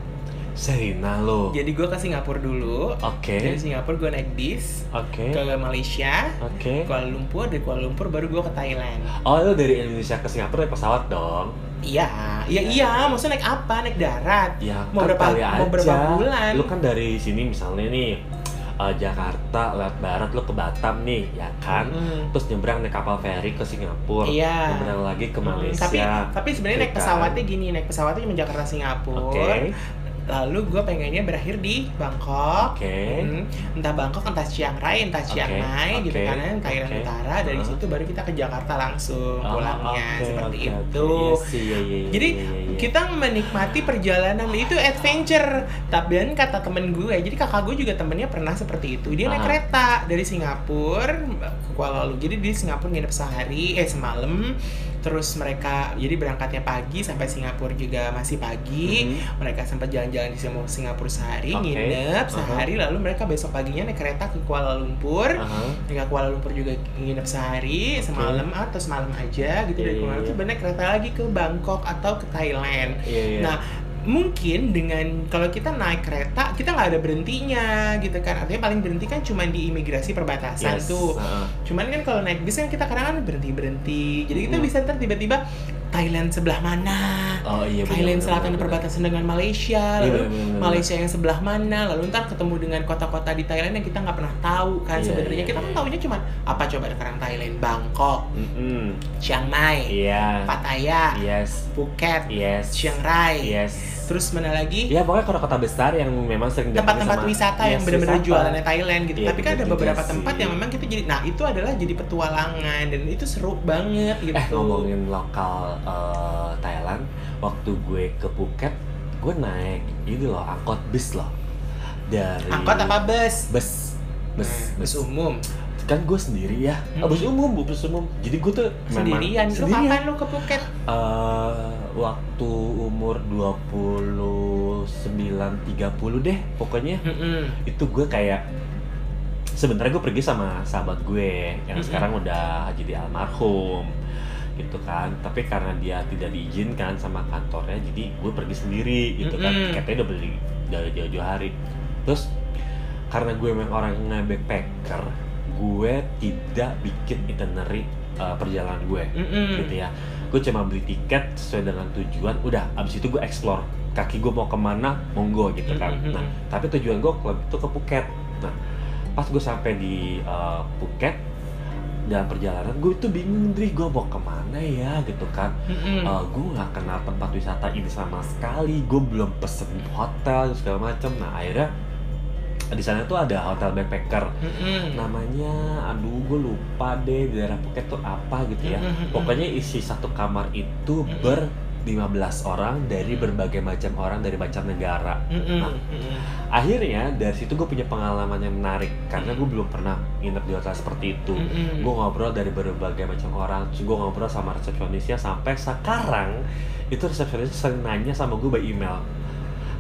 Serina lo.
Jadi gue ke Singapura dulu,
Oke.
dari Singapura gue naik bis
Oke.
ke Malaysia,
Oke.
Kuala Lumpur, dari Kuala Lumpur baru gue ke Thailand.
Oh, lo dari Indonesia ke Singapura naik pesawat dong.
Iya, iya iya, maksudnya naik apa? Naik darat.
Ya,
Mau
kan
berapa- mau berapa
aja.
bulan?
Lu kan dari sini misalnya nih uh, Jakarta lewat barat lu ke Batam nih, ya kan?
Mm.
Terus nyebrang naik kapal feri ke Singapura.
Iya.
Nyebrang lagi ke
Mm,
Malaysia.
Tapi tapi sebenarnya naik
Gitu kan.
pesawatnya gini, naik pesawatnya cuma Jakarta Singapura.
Oke.
Lalu gue pengennya berakhir di Bangkok.
Oke.
Hmm, entah Bangkok, entah Chiang Rai, entah Chiang
Oke,
Mai gitu
oke,
kan Thailand
oke.
Utara. Dari
Uh-huh.
situ baru kita ke Jakarta langsung
Oh,
pulangnya
oke,
seperti
oke, oke.
itu.
Iya sih, iya, iya, iya,
Jadi
iya, iya.
Kita menikmati perjalanan itu adventure. Tapi dan kata temen gue, jadi kakak gue juga temennya pernah seperti itu. Dia naik
Ah.
kereta dari Singapura ke Kuala Lumpur. Jadi di Singapura nginep sehari, eh semalam. Terus mereka jadi berangkatnya pagi sampai Singapura juga masih pagi.
Mhm.
Mereka sempat jalan-jalan di Singapura Singapura sehari,
Oke.
nginep
Aha.
sehari. Lalu mereka besok paginya naik kereta ke Kuala Lumpur.
Aha.
Mereka Kuala Lumpur juga nginep sehari,
Oke.
semalam atau semalam aja gitu
Iya,
dari
iya,
Kuala Lumpur
iya.
naik kereta lagi ke Bangkok atau ke Thailand.
Iya, iya.
Nah, mungkin dengan kalau kita naik kereta kita nggak ada berhentinya gitu kan artinya paling berhenti kan cuma di imigrasi perbatasan
Yes.
tuh
Heeh.
cuman kan kalau naik bis kan kita kadang kan berhenti berhenti jadi kita
Mm.
bisa ntar tiba-tiba Thailand sebelah mana
Oh iya
Thailand
benar,
selatan
benar,
perbatasan dengan Malaysia
Iya,
lalu
benar, benar.
Malaysia yang sebelah mana lalu ntar ketemu dengan kota-kota di Thailand yang kita nggak pernah tahu kan
Iya,
sebenarnya
iya,
kita kan
iya.
tahunya cuma apa coba sekarang Thailand Bangkok
Mm-mm.
Chiang Mai
Iya.
Pattaya
Yes.
Phuket
Yes.
Chiang Rai
Yes.
Terus mana lagi
Ya pokoknya kota-kota besar yang memang sering
tempat-tempat
sama-
wisata yang
Yes,
benar-benar jualannya Thailand gitu.
Iya,
Tapi kan ada beberapa
sih.
tempat yang memang kita jadi nah itu adalah jadi petualangan dan itu seru banget gitu.
Eh ngomongin lokal eh, Thailand, waktu gue ke Phuket, gue naik ini loh angkot bis loh dari
Angkot apa bus?
bus bus
Nah,
bus
bus umum.
Kan gue sendiri ya
Hmm.
Bus umum bus umum jadi gue tuh
Sendirian. Lu
sendirian.
kapan lu ke Phuket?
Eh, waktu umur 29 30 deh pokoknya
Mm-mm.
itu gue kayak sebenarnya gue pergi sama sahabat gue yang
Mm-mm.
sekarang udah jadi almarhum gitu kan tapi karena dia tidak diizinkan sama kantornya jadi gue pergi sendiri gitu kan
Mm-mm.
tiketnya udah beli dari jauh-jauh hari terus karena gue memang orang yang backpacker gue tidak bikin itinerary uh, perjalanan gue
Mm-mm.
gitu ya gue cuma beli tiket sesuai dengan tujuan udah abis itu gue explore kaki gue mau ke mana monggo gitu kan
Mm-mm.
nah tapi tujuan gue waktu itu ke Phuket nah pas gue sampai di uh, Phuket dalam perjalanan gue itu bingung Dri gue mau ke mana ya gitu kan
Mm-mm.
Uh, gue nggak kenal tempat wisata ini sama sekali gue belum pesen hotel segala macam nah akhirnya di sana tuh ada hotel backpacker
Mm-mm.
namanya aduh gue lupa deh di daerah Phuket tuh apa gitu ya
Mm-mm.
pokoknya isi satu kamar itu
Mm-mm.
ber 15 orang dari berbagai macam orang dari macam negara
Mm-mm.
Nah.
Mm-mm.
akhirnya dari situ gue punya pengalaman yang menarik karena gue belum pernah nginep di hotel seperti itu
Mm-mm.
gue ngobrol dari berbagai macam orang gue ngobrol sama resepsionisnya sampai sekarang itu resepsionis sering nanya sama gue by email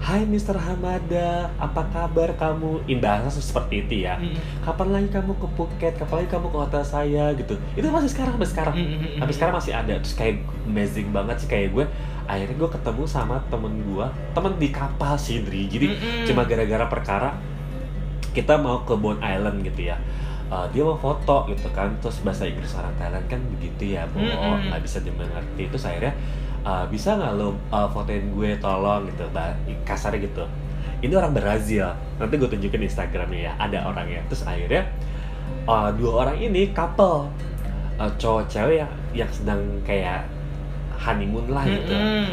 Hai Mr. Hamada, apa kabar kamu? In bahasa seperti itu ya.
Mm-mm.
Kapan lagi kamu ke Phuket? Kapan lagi kamu ke hotel saya gitu? Itu masih sekarang, sampai sekarang.
Mm-mm.
Sampai sekarang masih ada. Terus kayak amazing banget sih kayak gue. Akhirnya gue ketemu sama temen gue, temen di kapal sih, Dri. Jadi
Mm-mm.
cuma gara-gara perkara kita mau ke Bond Island gitu ya Uh, dia mau foto gitu kan terus bahasa Inggris orang Thailand kan begitu ya
Mm-mm.
nggak bisa dimengerti terus akhirnya uh, bisa nggak lo uh, fotoin gue tolong gitu bah- kasarnya gitu. Ini orang Brazil. Nanti gue tunjukin Instagramnya ya ada orangnya. Terus akhirnya uh, dua orang ini couple. Uh, cowok cewek yang yang sedang kayak honeymoon lah gitu.
Mm-mm.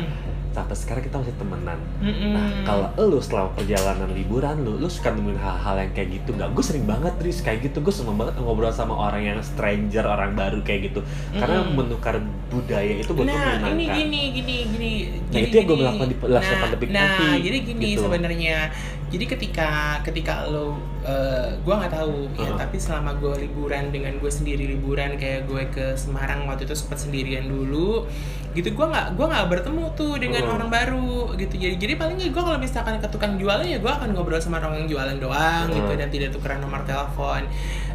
Sampai sekarang kita masih temenan
Mm-mm.
Nah, kalau lu selama perjalanan liburan lu, lu suka nemuin hal-hal yang kayak gitu nggak? Gue sering banget, Riz, kayak gitu. Gue seneng banget ngobrol sama orang yang stranger, orang baru kayak gitu. Karena
Mm-mm.
menukar budaya itu buat gue
nah
menyenangkan.
ini gini gini gini
Nah,
jadi
itu yang
gini.
melakukan di Last
nah,
Pandemic
nah
nanti,
jadi gini
gitu.
sebenarnya jadi ketika ketika lo eh, gua nggak tahu ya
Uh-huh.
tapi selama gue liburan dengan gue sendiri liburan kayak gue ke Semarang waktu itu sempat sendirian dulu gitu gue nggak gua nggak bertemu tuh dengan
Uh-huh.
orang baru gitu jadi jadi paling gue kalau misalkan ke tukang jualan ya gue akan ngobrol sama orang yang jualan doang gitu
Uh-huh.
dan tidak tukeran nomor telepon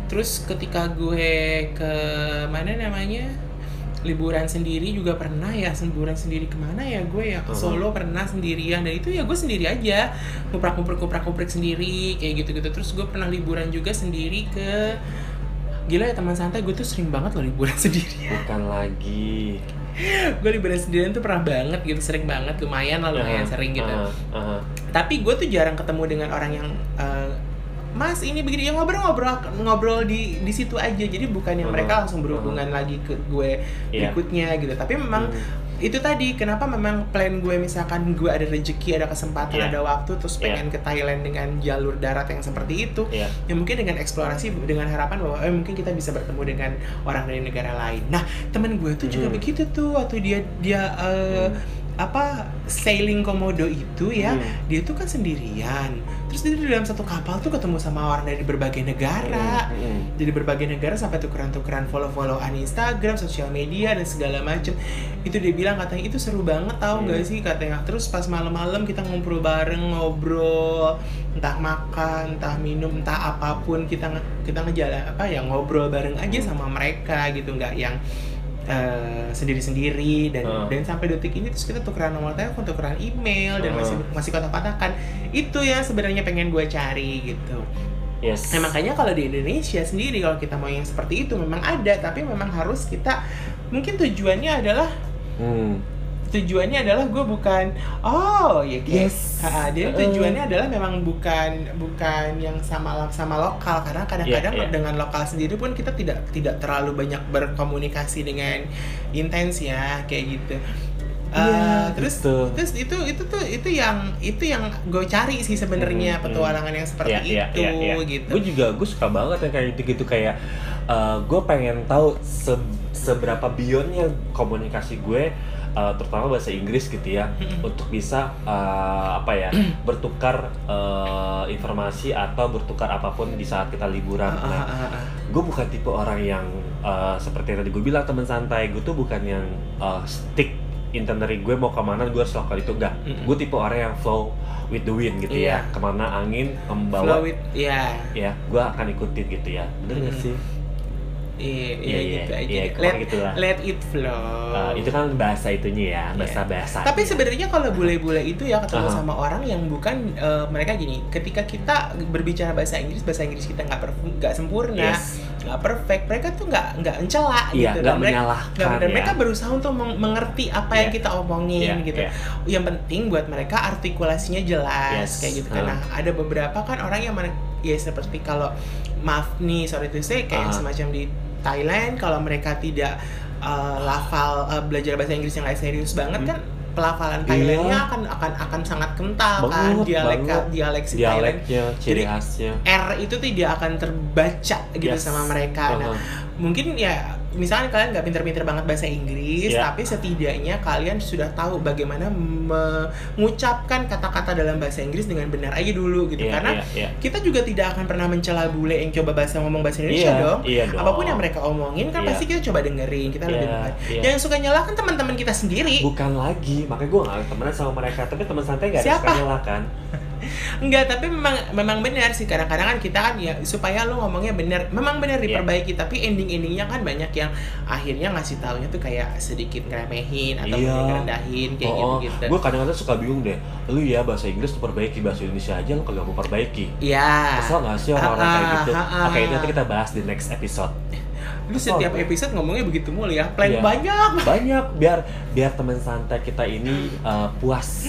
terus ketika gue ke mana namanya liburan sendiri juga pernah ya liburan sendiri ke mana ya gue ya ke
Uh-huh.
Solo pernah sendirian dan itu ya gue sendiri aja kuprak kuprik kuprak kuprik sendiri kayak gitu gitu terus gue pernah liburan juga sendiri ke gila ya teman santai gue tuh sering banget loh liburan sendiri
Bukan lagi.
gue liburan sendirian tuh pernah banget gitu sering banget lumayan lah lumayan
Uh-huh,
sering gitu
uh-huh, uh-huh.
tapi gue tuh jarang ketemu dengan orang yang eh, Mas ini begini ya ngobrol-ngobrol ngobrol di di situ aja jadi bukan yang
Uh-huh,
mereka langsung berhubungan lagi ke gue
Iya.
berikutnya gitu tapi memang
Hmm.
itu tadi kenapa memang plan gue misalkan gue ada rezeki ada kesempatan
Iya.
ada waktu terus
Iya.
pengen ke Thailand dengan jalur darat yang seperti itu
Iya.
ya mungkin dengan eksplorasi dengan harapan bahwa eh, mungkin kita bisa bertemu dengan orang dari negara lain nah temen gue tuh juga
Hmm.
begitu tuh waktu dia dia eh, apa sailing komodo itu ya
Hmm.
dia tuh kan sendirian terus dia di dalam satu kapal tuh ketemu sama orang dari berbagai negara
Hmm, hmm.
jadi berbagai negara sampai tukeran-tukeran follow-followan Instagram, sosial media dan segala macem. Itu dia bilang katanya itu seru banget tau
Hmm.
gak sih katanya. Terus pas malam-malam kita ngumpul bareng ngobrol, entah makan, entah minum, entah apa pun kita kita ngejalan apa ya ngobrol bareng aja
Hmm.
sama mereka gitu nggak yang eh, sendiri-sendiri dan
Ah.
dan sampai detik ini terus kita tukeran nomor telepon, tukeran email dan
Ah.
masih masih kontak-kontakan. Itu yang sebenarnya pengen gue cari gitu.
yes
Nah, makanya kalau di Indonesia sendiri kalau kita mau yang seperti itu memang ada, tapi memang harus kita mungkin tujuannya adalah
hmm.
Tujuannya adalah gue bukan oh ya kayak
Yes.
Ha, jadi
Uh.
tujuannya adalah memang bukan bukan yang sama sama lokal karena kadang-kadang
Iya, iya.
dengan lokal sendiri pun kita tidak tidak terlalu banyak berkomunikasi dengan intens ya kayak gitu. Uh, terus
gitu.
terus itu itu tuh itu yang itu yang gue cari sih sebenarnya
Hmm, hmm.
petualangan yang seperti itu gitu.
Gue juga gue suka banget yang kayak gitu-gitu kayak gue pengen tahu se- seberapa beyondnya komunikasi gue uh, terutama bahasa Inggris gitu ya untuk bisa uh, apa ya bertukar uh, informasi atau bertukar apa pun di saat kita liburan.
Ah,
Nah,
ah, ah, ah.
gue bukan tipe orang yang uh, seperti yang tadi gue bilang teman santai. Gue tuh bukan yang uh, stick itinerary gue mau ke mana gue harus lakukan itu. Enggak gue tipe orang yang flow with the wind gitu
Iya.
ya ke mana angin
Flow
membawa
with ya
ya gue akan ikutin gitu ya. Bener gak
Mm.
sih
iya iya
Iya,
gitu
iya,
aja.
iya,
let,
gitu lah.
let it flow.
Uh, itu kan bahasa itunya ya bahasa bahasa
Tapi sebenarnya kalau bule-bule itu ya ketemu
Aha.
sama orang yang bukan eh, mereka gini, ketika kita berbicara bahasa Inggris, bahasa Inggris kita nggak nggak sempurna,
yes
nggak perfect, mereka tuh nggak nggak encela
iya
gitu. Dan mereka,
menyalahkan
nggak- dan
ya
mereka berusaha untuk meng- mengerti apa yang
Iya.
kita omongin
Iya,
gitu.
iya.
Yang penting buat mereka artikulasinya jelas
Yes.
kayak gitu.
Ah.
Nah ada beberapa kan orang yang mana ya seperti kalau maaf nih sorry to say kayak
Ah.
semacam di Thailand kalau mereka tidak uh, lafal uh, belajar bahasa Inggris yang nggak serius banget
Hmm.
kan pelafalan
Iya.
Thailandnya akan akan akan sangat kental kan
Banget,
dialek
banget.
dialek si Thailand Jadi,
khasnya
R itu tidak akan terbaca gitu
Yes.
sama mereka. Nah,
Uh-huh.
mungkin ya misalnya kalian nggak pinter-pinter banget bahasa Inggris,
Iya.
tapi setidaknya kalian sudah tahu bagaimana mengucapkan kata-kata dalam bahasa Inggris dengan benar aja dulu gitu.
Iya,
Karena
iya, iya.
kita juga tidak akan pernah mencela bule yang coba bahasa ngomong bahasa Indonesia
Iya,
dong.
iya dong.
Apa pun yang mereka omongin kan
Iya.
pasti kita coba dengerin, kita lebih
Iya,
dengar.
iya.
Yang suka nyalahkan teman-teman kita sendiri.
bukan lagi makanya gue gak temenan sama mereka tapi teman santai gak ada
Siapa?
suka nyalakan
Enggak, tapi memang memang benar sih kadang-kadang kan kita kan ya supaya lu ngomongnya benar, memang benar
Iya.
diperbaiki, tapi ending-endingnya kan banyak yang akhirnya ngasih taunya tuh kayak sedikit ngeremehin atau mungkin ngerendahin kayak
oh,
gitu-gitu.
gue kadang-kadang suka bingung deh lu ya bahasa Inggris tuh perbaiki bahasa Indonesia aja lu kagak mau perbaiki
Iya.
Kesel gak sih orang-orang
Ah,
kayak gitu?
ah, ah.
Oke, itu nanti kita bahas di next episode.
Lu setiap episode ngomongnya begitu mulu ya. Plan
Iya.
banyak.
Banyak biar biar teman santai kita ini uh, puas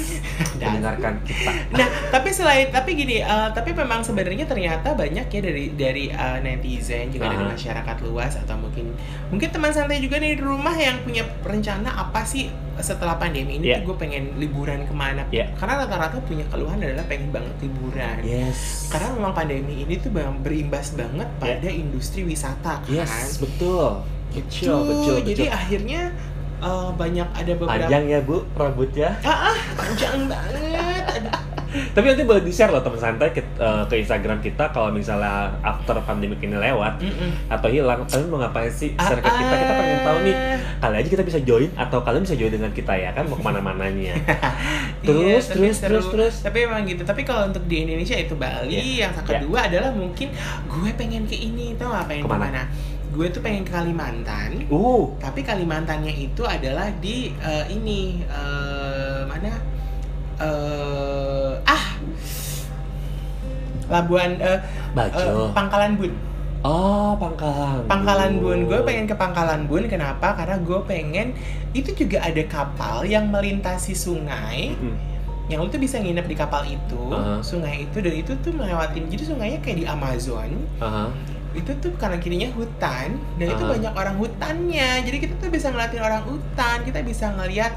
Dan-
mendengarkan kita.
Nah, tapi selain tapi gini, eh, tapi memang sebenarnya ternyata banyak ya dari dari eh, netizen juga dari
Aha.
masyarakat luas atau mungkin mungkin teman santai juga nih di rumah yang punya rencana apa sih setelah pandemi ini
Iya.
tuh gue pengen liburan ke mana?
Iya.
Karena rata-rata punya keluhan adalah pengen banget liburan.
Yes.
Karena memang pandemi ini tuh berimbas banget pada industri wisata kan.
Iya. yes, betul. Betul,
Tuh,
betul,
Jadi
betul.
akhirnya eh, banyak ada beberapa
Panjang ya, Bu, rambutnya.
Ah, ah, panjang banget.
Tapi nanti boleh di-share loh teman santai ke, uh, ke Instagram kita kalau misalnya after pandemic ini lewat
Mm-mm.
atau hilang, kalian mau ngapain sih? Share ke kita, kita pengen tahu nih. Kali aja kita bisa join atau kalian bisa join dengan kita ya kan mau ke mana-mananya. Terus,
Iya,
terus,
seru.
terus, terus.
Tapi emang gitu. Tapi kalau untuk di Indonesia itu Bali.
Iya.
Yang kedua adalah mungkin gue pengen ke ini, tau gak pengen
Ke
mana? ke mana? Gue tuh pengen ke Kalimantan.
Uh,
Tapi Kalimantannya itu adalah di eh, ini eh, mana? Eh, ah, Labuan eh,
Bajo.
eh, Pangkalan Bun.
Oh, Pangkalan.
Pangkalan Bun, gue pengen ke Pangkalan Bun. Kenapa? Karena gue pengen itu juga ada kapal yang melintasi sungai.
Mm.
Yang lu tuh bisa nginep di kapal itu,
Aha.
sungai itu dan itu tuh melewatin. Jadi sungainya kayak di Amazon.
Aha.
Itu tuh kanan kirinya hutan dan itu
Aha.
banyak orang hutannya. Jadi kita tuh bisa ngeliatin orang hutan, kita bisa ngeliat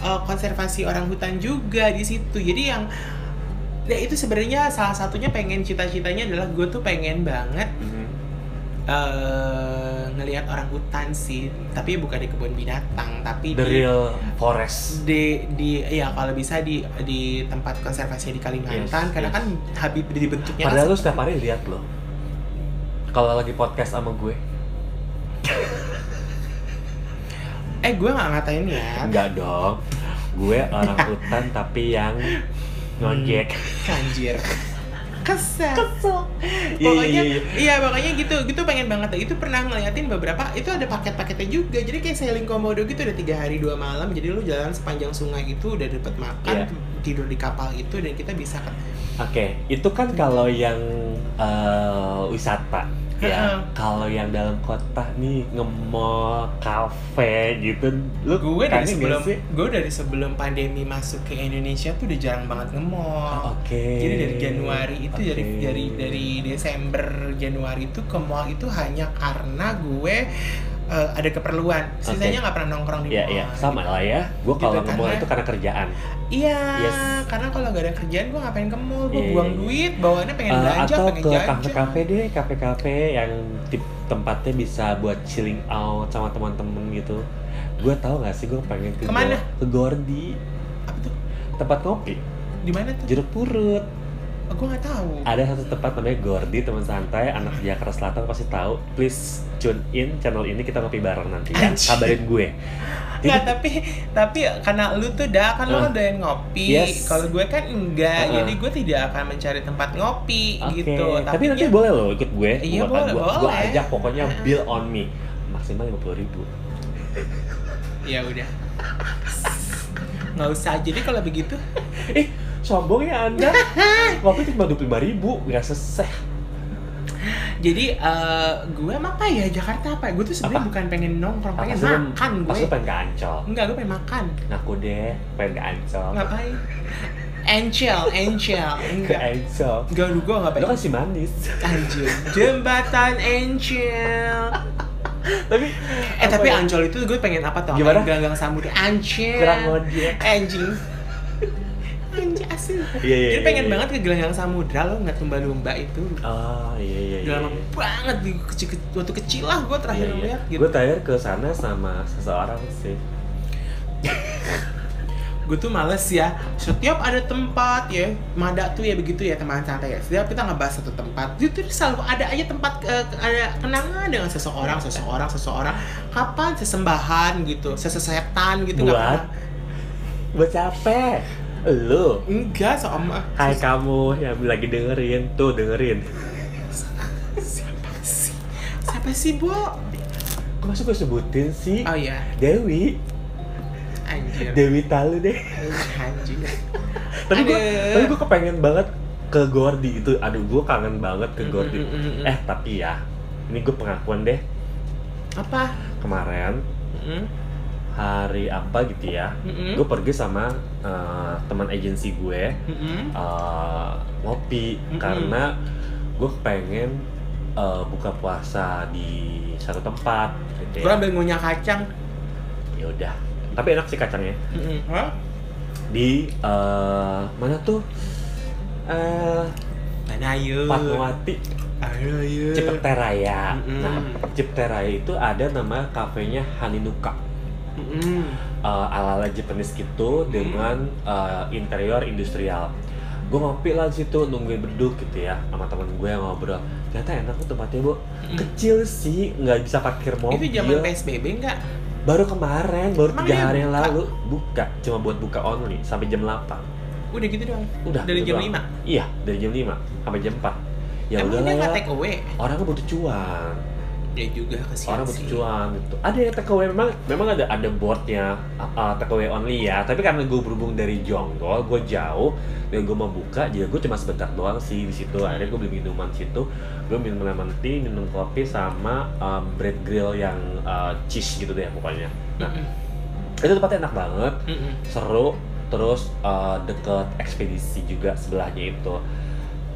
uh, konservasi orang hutan juga di situ. Jadi yang ya itu sebenarnya salah satunya pengen cita-citanya adalah gue tuh pengen banget
Mhm.
eh ngelihat orang hutan sih tapi bukan di kebun binatang tapi
The
di
real forest.
di di ya kalau bisa di di tempat konservasi di Kalimantan
Yes,
karena
yes.
kan Habib dibentuknya
Padahal lu setiap hari lihat loh. Kalau lagi podcast sama gue.
eh gue nggak ngatain ya
Enggak dong. Gue orang hutan tapi yang ngojek.
anjir kesel
Kesel. Iya,
pokoknya
iya,
iya,
iya.
makanya gitu gitu pengen banget itu pernah ngeliatin beberapa itu ada paket-paketnya juga jadi kayak sailing komodo gitu ada tiga hari dua malam jadi lu jalan sepanjang sungai itu udah dapat makan
Iya.
tidur di kapal itu dan kita bisa
Oke, itu kan kalau yang eh, wisata ya. Kalau yang dalam kota nih nge-mall, kafe gitu, lu
gue dari sebelum gue dari sebelum pandemi masuk ke Indonesia tuh udah jarang banget nge-mall
Oh, Oke.
Jadi dari Januari itu dari
Oke.
dari dari Desember Januari itu ke mall itu hanya karena gue eh, ada keperluan. Sisanya nggak pernah nongkrong di
Iya,
mall.
iya, sama lah ya. Gue
Gitu,
kalau nge-mall
karena-
itu karena kerjaan.
Iya,
Yes.
karena kalau nggak ada kerjaan gue ngapain ke mall? Gue
Iya,
buang duit, bawaannya pengen
Eh,
belanja,
atau
pengen
ke
jajan.
kafe-kafe deh, kafe-kafe yang tip tempatnya bisa buat chilling out sama teman-teman gitu. Gue tau gak sih gue pengen ke
Ke mana?
Go- ke Gordi,
Apa tuh?
tempat kopi,
Di mana tuh?
jeruk purut.
Gue nggak tahu.
Ada satu tempat namanya Gordi, teman santai, anak Jakarta Selatan pasti tahu. Please tune in channel ini kita ngopi bareng nanti ya.
Anjir.
Kabarin gue.
Nggak, tapi tapi karena lu tuh dah kan lu
Ah.
kan doyan ngopi.
Yes.
Kalau gue kan enggak,
Ah.
jadi gue tidak akan mencari tempat ngopi
Oke.
gitu.
Tapi nanti
ya-
boleh loh ikut gue.
Iya, boleh,
Gua
boleh.
ajak pokoknya bill on me. Maksimal lima puluh ribu.
ya udah nggak usah jadi kalau begitu
Eh, sombong ya anda. Waktu itu cuma dua puluh ribu, nggak selesai.
jadi eh, gue emang apa ya Jakarta apa gue tuh sebenarnya
Apa?
bukan pengen nongkrong pengen
lu-
makan gue
lu pengen ke Ancol.
enggak gue pengen makan
Ngaku deh, pengen ke Ancol.
ngapain Angel Angel
Ke
enggak
Ancol.
enggak lu gue nggak
Lu kan
pengen
si manis.
anjir jembatan Angel
tapi
eh
apa
tapi
ya?
Ancol itu gue pengen apa tau
Gimana?
ganggang samudra Ancel
kurang ngojek.
anjing anjing asli
Iya, iya,
jadi
iya,
pengen
iya.
banget ke gelanggang samudra lo ngeliat lumba-lumba itu
Oh iya iya iya.
udah lama banget di kecil, waktu kecil lah gue terakhir
Iya, iya.
ngeliat gitu
Gue terakhir ke sana sama seseorang sih.
gue tuh males ya setiap ada tempat ya mada tuh ya begitu ya teman santai ya setiap kita ngebahas satu tempat itu tuh selalu ada aja tempat eh, ada kenangan dengan seseorang seseorang seseorang kapan sesembahan gitu sesesetan gitu nggak
Buat?
pernah
Buat capek. Lu.
enggak sama
Hai kamu yang lagi dengerin, tuh dengerin.
siapa sih siapa sih bu
Kok masuk gue sebutin sih?
oh ya
Dewi,
anjir
Dewi Talu deh.
anjir
Tapi gue, tapi gue kepengen banget ke Gordi itu. Aduh, gue kangen banget ke Gordi.
Mm, mm, mm, mm.
Eh, tapi ya, ini gue pengakuan deh.
apa
Kemarin
Mm,
hari apa gitu ya,
mm,
gue pergi sama eh, teman agensi gue
mm, mm.
eh, ngopi
Mm-mm.
karena gue pengen eh, buka puasa di satu tempat gitu
gue
ya.
ambil ngunyah kacang
Ya udah. Tapi enak sih kacangnya.
Mm, mm. Hah?
Di eh, mana tuh?
Mana ayo?
Fatmawati
Ayo ayo.
Cipete Raya.
Mm-mm.
Nah, Cipete Raya itu ada nama kafenya Haninuka.
Mm-mm.
Eh, ala-ala Japanese gitu dengan eh, interior industrial. Gue ngopi lah situ nungguin beduk gitu ya sama temen gue yang ngobrol. Ternyata enak tuh tempatnya bu.
Mm.
Kecil sih, nggak bisa parkir mobil.
Itu zaman PSBB enggak?
Baru kemarin, baru tiga
dia
hari yang lalu buka, cuma buat buka only sampai jam 8
Udah gitu doang.
Udah
Dari
gitu
jam
doang.
5.
Iya, dari jam 5 sampai jam 4 Ya udah lah
nggak
ya,
take away?
orang butuh cuan
Ya juga kesian
Orang cuan gitu. Ada yang take away, memang, memang ada ada boardnya uh, take away only ya. Tapi karena gue berhubung dari Jonggol, gue jauh Dan gue mau buka, jadi gue cuma sebentar doang sih di situ. Akhirnya gue beli minuman situ. Gue minum lemon tea, minum kopi sama um, bread grill yang uh, cheese gitu deh pokoknya. Nah, itu tempatnya enak banget seru terus uh, deket ekspedisi juga sebelahnya itu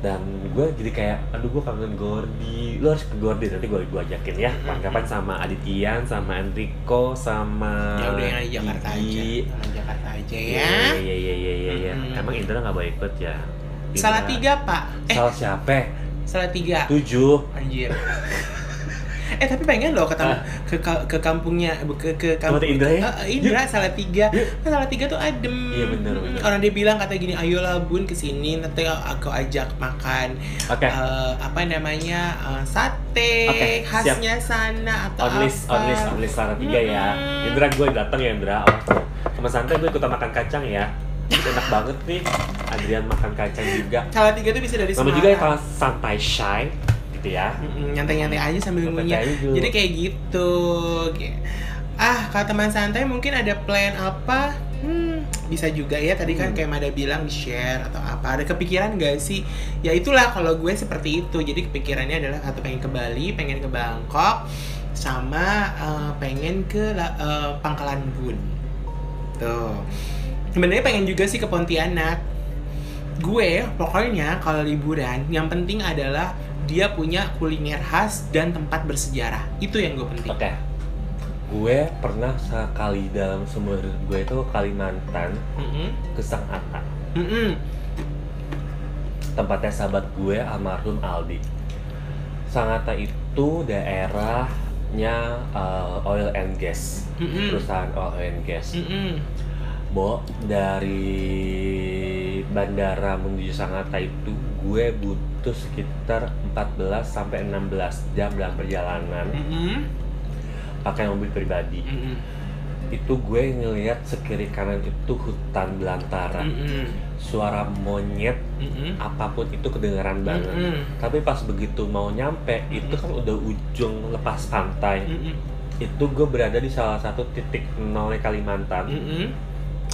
dan gue jadi kayak aduh gue kangen Gordi lo harus ke Gordi nanti gue gue ajakin ya kapan-kapan sama Adityan sama Enrico sama
Ya udah yang di Jakarta aja.
Gigi.
Jakarta aja ya.
iya iya iya iya iya.
Mm-mm.
emang Indra nggak boleh ikut ya Indra.
Salah tiga pak. Eh
salah siapa
salah tiga.
tujuh
Anjir. Eh tapi pengen loh ketemu
Ah.
ke ke kampungnya ke ke kampung
Tempat Indra ya?
Eh, eh, Indra salah tiga. Kan salah tiga tuh adem.
Iya, bener, bener.
Orang dia bilang kata gini, ayolah bun ke sini nanti aku ajak makan
oke
eh, apa namanya eh, sate
siap.
khasnya sana atau
on list
apa.
on list on list salah tiga ya
Mm-mm.
Indra gue datang ya Indra oh, sama santai gue ikutan makan kacang ya enak banget nih Adrian makan kacang juga.
Salatiga itu bisa dari
Nama juga yang kalau santai shy gitu ya.
Nyantai-nyantai aja sambil ngunyah. Jadi kayak gitu. Ah, kalau teman santai mungkin ada plan apa? Hmm, bisa juga ya. Tadi kan
Hmm.
kayak Mada bilang di share atau apa. Ada kepikiran gak sih? Ya itulah kalau gue seperti itu. Jadi kepikirannya adalah satu pengen ke Bali, pengen ke Bangkok, sama eh, pengen ke eh, Pangkalan Bun. Tuh. Sebenarnya pengen juga sih ke Pontianak. Gue pokoknya kalau liburan yang penting adalah dia punya kuliner khas dan tempat bersejarah. Itu yang gue penting.
Oke. Gue pernah sekali dalam seumur gue itu Kalimantan
Mm-mm.
ke Sang Ata.
Mm-mm.
Tempatnya sahabat gue almarhum Aldi. Sang Ata itu daerahnya uh, oil and gas,
Mm-mm.
perusahaan oil and gas.
Mm-mm.
Bo, dari bandara menuju Sangatta itu gue butuh sekitar 14 sampai 16 jam dalam perjalanan
Mm-mm.
pakai mobil pribadi.
Mm-mm.
Itu gue ngelihat sekiri kanan itu hutan belantara.
Mm-mm.
Suara monyet
Mm-mm.
apa pun itu kedengaran banget.
Mm-mm.
Tapi pas begitu mau nyampe, itu kan udah ujung lepas pantai.
Mm-mm.
Itu gue berada di salah satu titik nolnya Kalimantan.
Mm-mm.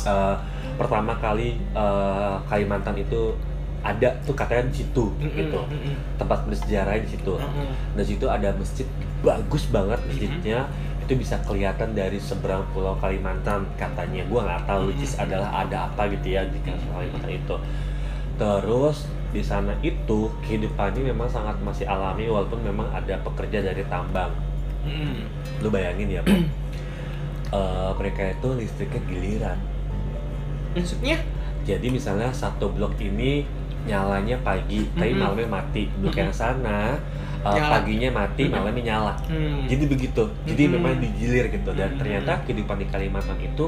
Eh, pertama kali eh, Kalimantan itu ada tuh katanya di situ
Mm-mm.
gitu
Mm-mm.
tempat bersejarah di situ
Mm-mm.
dan situ ada masjid bagus banget masjidnya itu bisa kelihatan dari seberang pulau Kalimantan katanya gua nggak tahu which is adalah ada apa gitu ya di Kalimantan itu terus di sana itu kehidupannya memang sangat masih alami walaupun memang ada pekerja dari tambang
Mm-mm.
lu bayangin ya. Eh, mereka itu listriknya giliran
Maksudnya?
Jadi misalnya satu blok ini nyalanya pagi, tapi
Mhm.
malamnya mati. Blok yang sana uh,
Nyala.
paginya mati,
Mhm.
malamnya nyala.
Hmm.
Jadi begitu. Jadi
Mhm.
memang digilir gitu. Dan
Mhm.
ternyata kehidupan di Kalimantan itu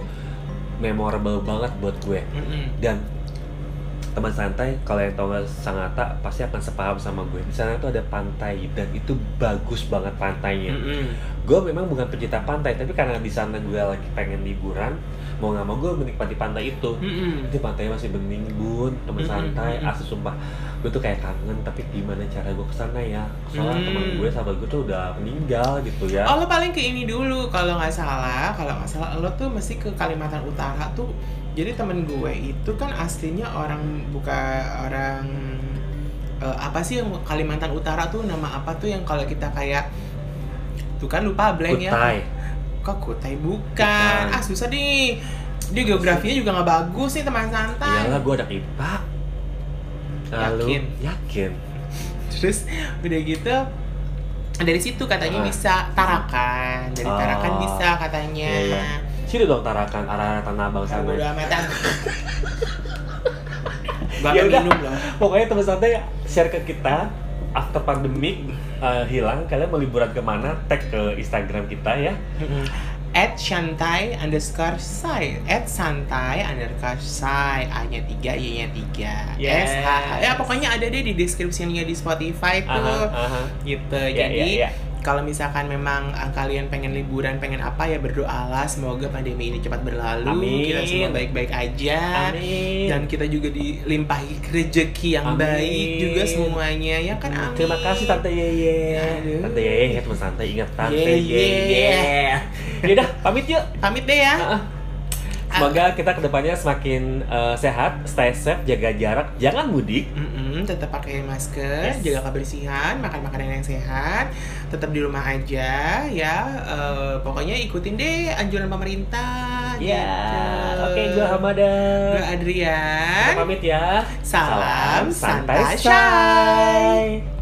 memorable banget buat gue.
Mm-mm.
Dan teman santai kalau yang tahu nggak Sangatta pasti akan sepaham sama gue. Di sana tuh ada pantai dan itu bagus banget pantainya.
Mm-mm.
Gue memang bukan pecinta pantai, tapi karena di sana gue lagi pengen liburan, mau nggak mau gue menikmati pantai itu
Mm-mm.
itu pantainya masih bening bun temen
Mm-mm,
santai
mm-mm.
asli sumpah gue tuh kayak kangen tapi gimana cara gue ke sana ya soalnya
Mm.
temen gue sahabat gue tuh udah meninggal gitu ya
Oh lo paling ke ini dulu kalau nggak salah, kalau nggak salah lo tuh mesti ke Kalimantan Utara tuh. Jadi temen gue itu kan aslinya orang buka orang eh, apa sih yang Kalimantan Utara tuh nama apa tuh yang kalau kita kayak tuh kan lupa blank ya.
Kutai
Kok Kutai bukan?
Bukan.
Ah susah nih. Dia geografinya juga nggak bagus nih teman santai.
iyalah gue anak IPA Lalu,
Yakin?
yakin
Terus udah gitu dari situ katanya
Ah.
bisa Tarakan. Dari
Oh.
Tarakan bisa katanya.
Iya, iya. sini dong tarakan arah tanah abang sana
udah amatan. Gua
Ya
minum loh.
pokoknya teman santai share ke kita after pandemic uh, hilang kalian mau liburan ke mana tag ke Instagram kita ya
At Shantai underscore Sai At Santai underscore Sai A nya 3, Y nya 3
Yes.
S, H, H. Ya pokoknya ada deh di deskripsinya di Spotify tuh
Aha, aha.
Gitu
Ya,
Jadi
ya, ya.
Kalau misalkan memang ah, kalian pengen liburan, pengen apa ya berdoalah Semoga pandemi ini cepat berlalu
Amin.
Kita semua baik-baik aja
Amin.
Dan kita juga dilimpahi rezeki yang
Amin.
baik juga semuanya Ya kan amin
Terima kasih Tante Yeye.
Aduh.
Tante Yeye, teman santai ingat Tante
Yeye.
Yaudah, pamit yuk.
Pamit deh ya
Heeh. Semoga kita ke depannya semakin eh, sehat, stay safe, jaga jarak, jangan mudik.
Mm-mm, tetap pakai masker,
Yes.
jaga kebersihan, makan makanan yang sehat, tetap di rumah aja ya. Eh, pokoknya ikutin deh anjuran pemerintah.
Ya,
gitu.
oke gue Hamada.
Gue Adrian.
Kita pamit ya.
Salam santai,
santai, shy.